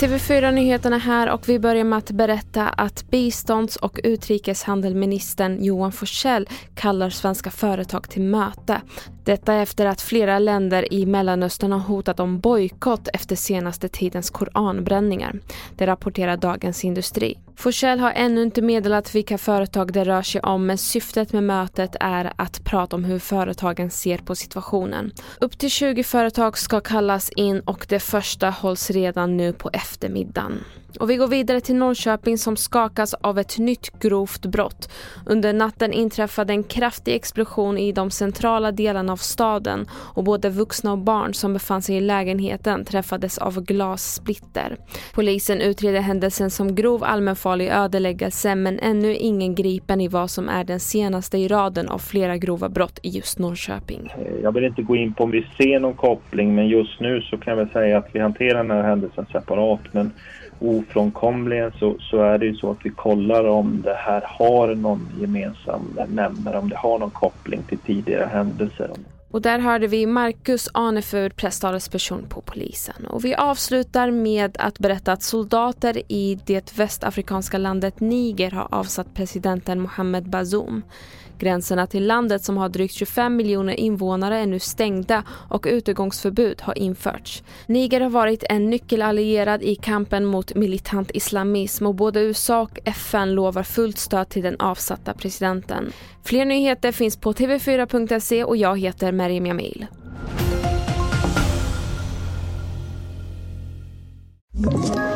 TV4-nyheterna här och vi börjar med att berätta att bistånds och utrikeshandelministern Johan Forsell kallar svenska företag till möte. Detta efter att flera länder i Mellanöstern har hotat om bojkott efter senaste tidens koranbränningar. Det rapporterar Dagens Industri. Forsell har ännu inte meddelat vilka företag det rör sig om men syftet med mötet är att prata om hur företagen ser på situationen. Upp till 20 företag ska kallas in och det första hålls redan nu på eftermiddagen. Och vi går vidare till Norrköping som skakas av ett nytt grovt brott. Under natten inträffade en kraftig explosion i de centrala delarna av staden och både vuxna och barn som befann sig i lägenheten träffades av glassplitter. Polisen utreder händelsen som grov allmänfarlig ödeläggelse men ännu ingen gripen i vad som är den senaste i raden av flera grova brott i just Norrköping. Eh, jag vill inte gå in på om vi ser någon koppling men just nu så kan jag väl säga att vi hanterar den här händelsen separat men ofrånkomligen så, så är det ju så att vi kollar om det här har någon gemensam nämnare, om det har någon koppling till tidigare händelser. Och där hörde vi Marcus Anefur, presstalesperson på polisen. Och vi avslutar med att berätta att soldater i det västafrikanska landet Niger har avsatt presidenten Mohamed Bazoum. Gränserna till landet som har drygt 25 miljoner invånare är nu stängda och utegångsförbud har införts. Niger har varit en nyckelallierad i kampen mot militant islamism och både USA och FN lovar fullt stöd till den avsatta presidenten. Fler nyheter finns på tv4.se och jag heter Merim Jamil. you